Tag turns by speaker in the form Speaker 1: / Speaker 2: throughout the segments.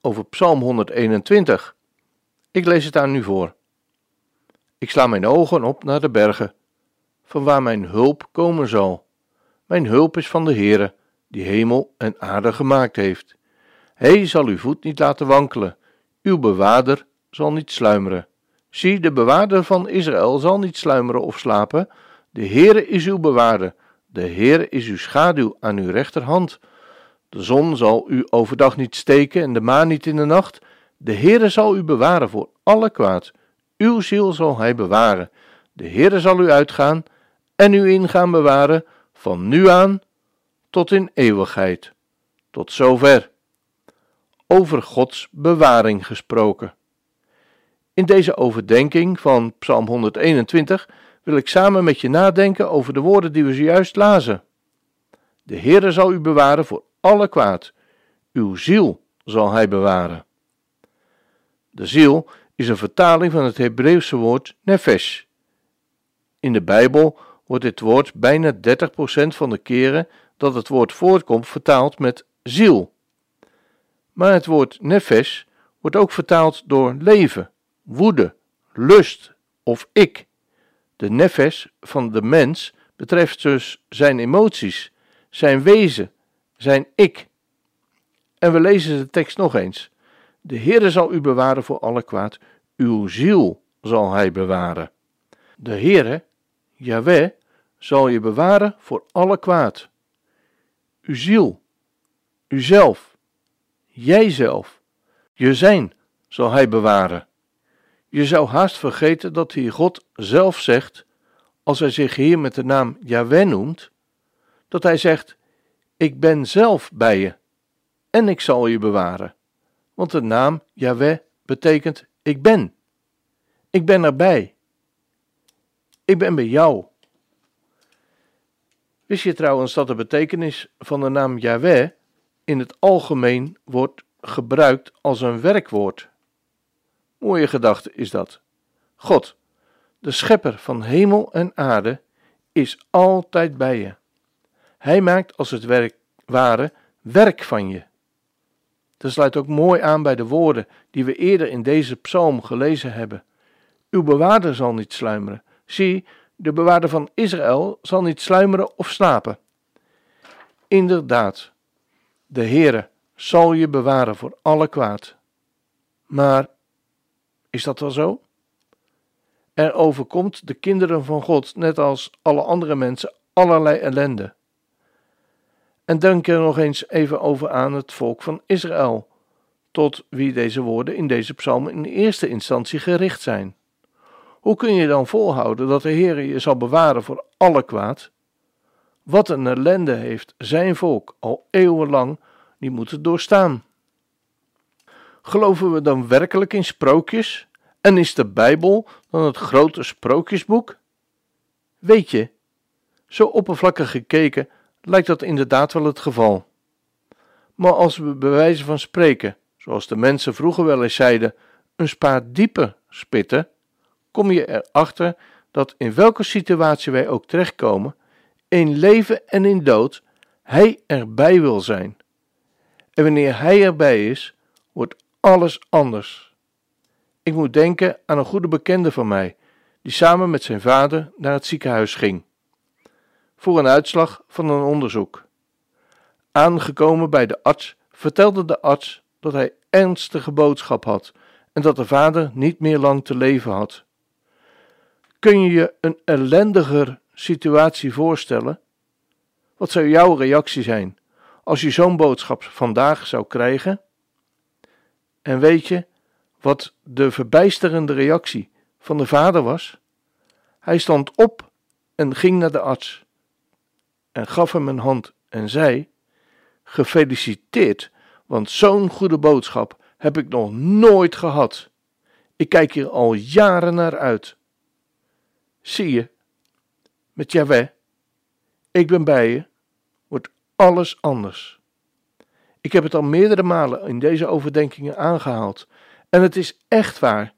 Speaker 1: over Psalm 121. Ik lees het aan u voor. Ik sla mijn ogen op naar de bergen, van waar mijn hulp komen zal. Mijn hulp is van de Heere, die hemel en aarde gemaakt heeft. Hij zal uw voet niet laten wankelen, uw bewaarder zal niet sluimeren. Zie, de bewaarder van Israël zal niet sluimeren of slapen. De Heere is uw bewaarder, de Heere is uw schaduw aan uw rechterhand. De zon zal u overdag niet steken en de maan niet in de nacht. De Heere zal u bewaren voor alle kwaad. Uw ziel zal hij bewaren. De Heere zal u uitgaan en u ingaan bewaren van nu aan tot in eeuwigheid. Tot zover. Over Gods bewaring gesproken. In deze overdenking van Psalm 121 wil ik samen met je nadenken over de woorden die we zojuist lazen. De Heere zal u bewaren voor alle kwaad. Uw ziel zal hij bewaren. De ziel is een vertaling van het Hebreeuwse woord nefesh. In de Bijbel wordt dit woord bijna 30% van de keren dat het woord voortkomt vertaald met ziel. Maar het woord nefesh wordt ook vertaald door leven, woede, lust of ik. De nefesh van de mens betreft dus zijn emoties, zijn wezen, zijn ik. En we lezen de tekst nog eens. De Heere zal u bewaren voor alle kwaad, uw ziel zal hij bewaren. De Heere, Yahweh, zal je bewaren voor alle kwaad. Uw ziel, uzelf, jijzelf, je zijn zal hij bewaren. Je zou haast vergeten dat hier God zelf zegt, als hij zich hier met de naam Yahweh noemt, dat hij zegt: Ik ben zelf bij je en ik zal je bewaren. Want de naam Yahweh betekent: Ik ben. Ik ben erbij. Ik ben bij jou. Wist je trouwens dat de betekenis van de naam Yahweh in het algemeen wordt gebruikt als een werkwoord? Mooie gedachte is dat. God, de schepper van hemel en aarde, is altijd bij je. Hij maakt als het werk ware werk van je. Dat sluit ook mooi aan bij de woorden die we eerder in deze psalm gelezen hebben. Uw bewaarder zal niet sluimeren. Zie, de bewaarder van Israël zal niet sluimeren of slapen. Inderdaad, de Heere zal je bewaren voor alle kwaad. Maar is dat wel zo? Er overkomt de kinderen van God, net als alle andere mensen, allerlei ellende. En denk er nog eens even over aan het volk van Israël, tot wie deze woorden in deze psalm in eerste instantie gericht zijn. Hoe kun je dan volhouden dat de Heer je zal bewaren voor alle kwaad? Wat een ellende heeft zijn volk al eeuwenlang niet moeten doorstaan. Geloven we dan werkelijk in sprookjes? En is de Bijbel dan het grote sprookjesboek? Weet je, zo oppervlakkig gekeken lijkt dat inderdaad wel het geval. Maar als we bij wijze van spreken, zoals de mensen vroeger wel eens zeiden, een spaat dieper spitten, kom je erachter dat in welke situatie wij ook terechtkomen, in leven en in dood, Hij erbij wil zijn. En wanneer Hij erbij is, wordt alles anders. Ik moet denken aan een goede bekende van mij, die samen met zijn vader naar het ziekenhuis ging. Voor een uitslag van een onderzoek. Aangekomen bij de arts vertelde de arts dat hij ernstige boodschap had en dat de vader niet meer lang te leven had. Kun je je een ellendiger situatie voorstellen? Wat zou jouw reactie zijn als je zo'n boodschap vandaag zou krijgen? En weet je wat de verbijsterende reactie van de vader was? Hij stond op en ging naar de arts en gaf hem een hand en zei: Gefeliciteerd, want zo'n goede boodschap heb ik nog nooit gehad. Ik kijk hier al jaren naar uit. Zie je, met Yahweh, ik ben bij je, wordt alles anders. Ik heb het al meerdere malen in deze overdenkingen aangehaald. En het is echt waar.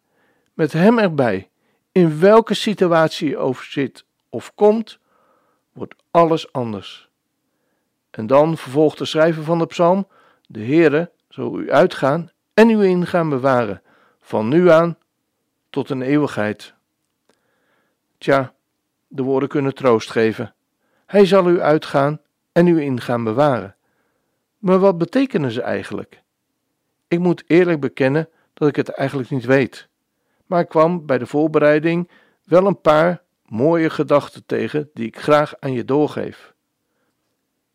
Speaker 1: Met Hem erbij, in welke situatie je over zit of komt, alles anders. En dan vervolgt de schrijver van de psalm: De Heere zal u uitgaan en u ingaan bewaren, van nu aan tot een eeuwigheid. Tja, de woorden kunnen troost geven. Hij zal u uitgaan en u ingaan bewaren. Maar wat betekenen ze eigenlijk? Ik moet eerlijk bekennen dat ik het eigenlijk niet weet. Maar ik kwam bij de voorbereiding wel een paar mooie gedachten tegen die ik graag aan je doorgeef.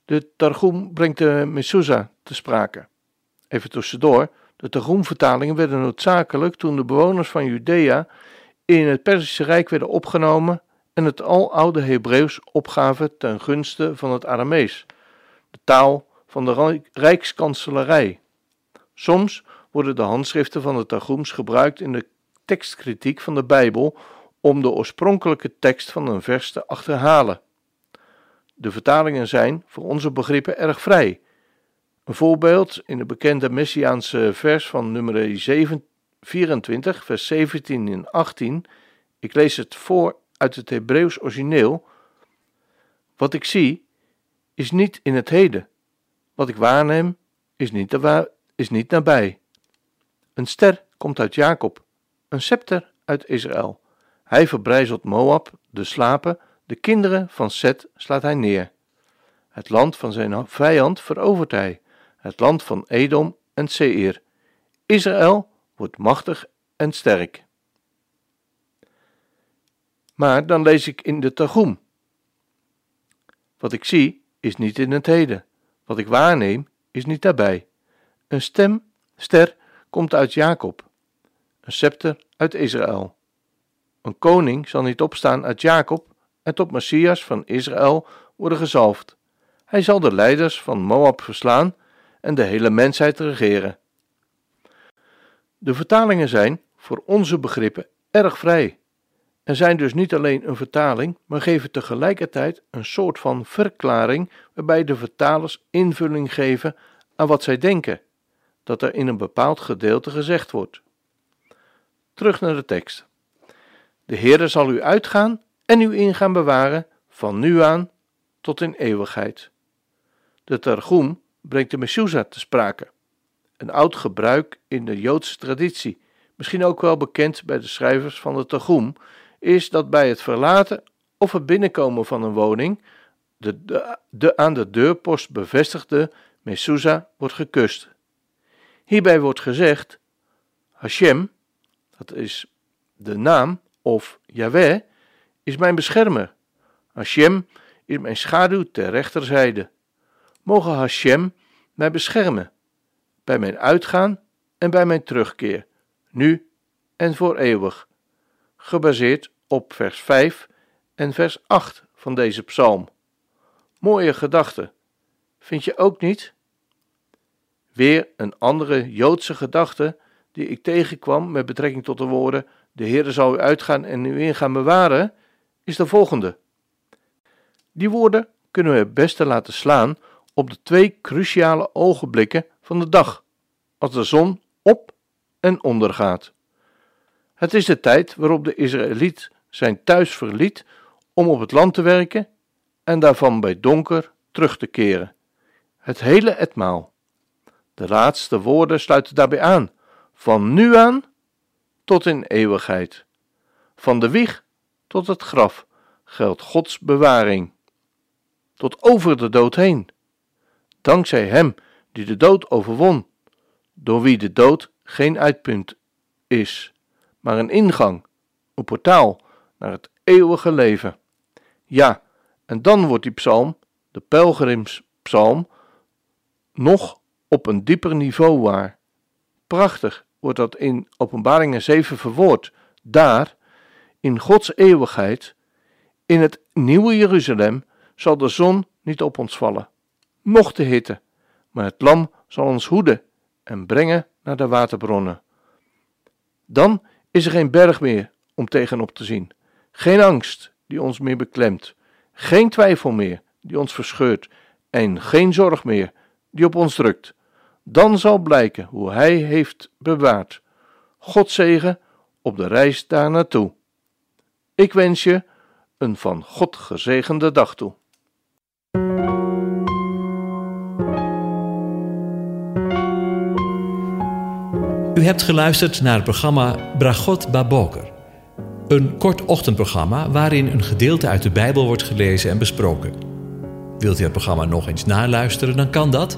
Speaker 1: De Targum brengt de Mezuzah te sprake. Even tussendoor, de Targum-vertalingen werden noodzakelijk toen de bewoners van Judea in het Perzische Rijk werden opgenomen en het aloude Hebreeuws opgaven ten gunste van het Aramees, de taal van de Rijkskanselarij. Soms worden de handschriften van de Targums gebruikt in de tekstkritiek van de Bijbel om de oorspronkelijke tekst van een vers te achterhalen. De vertalingen zijn voor onze begrippen erg vrij. Een voorbeeld in de bekende Messiaanse vers van nummer 24, vers 17 en 18. Ik lees het voor uit het Hebreeuws origineel. Wat ik zie, is niet in het heden. Wat ik waarneem, is niet, is niet nabij. Een ster komt uit Jacob, een scepter uit Israël. Hij verbrijzelt Moab, de slapen, de kinderen van Seth slaat hij neer. Het land van zijn vijand verovert hij, het land van Edom en Seir. Israël wordt machtig en sterk. Maar dan lees ik in de Targum. Wat ik zie is niet in het heden. Wat ik waarneem is niet daarbij. Een stem, ster, komt uit Jacob. Een scepter uit Israël. Een koning zal niet opstaan uit Jacob en tot Messias van Israël worden gezalfd. Hij zal de leiders van Moab verslaan en de hele mensheid regeren. De vertalingen zijn, voor onze begrippen, erg vrij en zijn dus niet alleen een vertaling, maar geven tegelijkertijd een soort van verklaring waarbij de vertalers invulling geven aan wat zij denken dat er in een bepaald gedeelte gezegd wordt. Terug naar de tekst. De Heere zal u uitgaan en u ingaan bewaren van nu aan tot in eeuwigheid. De Targum brengt de Meshuzah te sprake, een oud gebruik in de Joodse traditie, misschien ook wel bekend bij de schrijvers van de Targum, is dat bij het verlaten of het binnenkomen van een woning de, de, aan de deurpost bevestigde Meshuzah wordt gekust. Hierbij wordt gezegd: Hashem, dat is de naam, of Yahweh, is mijn beschermer. Hashem is mijn schaduw ter rechterzijde. Mogen Hashem mij beschermen, bij mijn uitgaan en bij mijn terugkeer, nu en voor eeuwig. Gebaseerd op vers 5 en vers 8 van deze psalm. Mooie gedachte, vind je ook niet? Weer een andere Joodse gedachte die ik tegenkwam met betrekking tot de woorden: De Heer zal u uitgaan en u in gaan bewaren, is de volgende. Die woorden kunnen we het beste laten slaan op de twee cruciale ogenblikken van de dag, als de zon op en onder gaat. Het is de tijd waarop de Israëliet zijn thuis verliet om op het land te werken en daarvan bij donker terug te keren. Het hele etmaal. De laatste woorden sluiten daarbij aan. Van nu aan tot in eeuwigheid. Van de wieg tot het graf geldt Gods bewaring. Tot over de dood heen. Dankzij Hem die de dood overwon, door wie de dood geen uitpunt is, maar een ingang, een portaal naar het eeuwige leven. Ja, en dan wordt die psalm, de pelgrimspsalm, nog op een dieper niveau waar. Prachtig wordt dat in Openbaringen 7 verwoord. Daar, in Gods eeuwigheid, in het nieuwe Jeruzalem, zal de zon niet op ons vallen, noch de hitte, maar het lam zal ons hoeden en brengen naar de waterbronnen. Dan is er geen berg meer om tegenop te zien, geen angst die ons meer beklemt, geen twijfel meer die ons verscheurt en geen zorg meer die op ons drukt. Dan zal blijken hoe Hij heeft bewaard. God zegen op de reis daar naartoe. Ik wens je een van God gezegende dag toe.
Speaker 2: U hebt geluisterd naar het programma Bragot Baboker. Een kort ochtendprogramma waarin een gedeelte uit de Bijbel wordt gelezen en besproken. Wilt u het programma nog eens naluisteren, dan kan dat.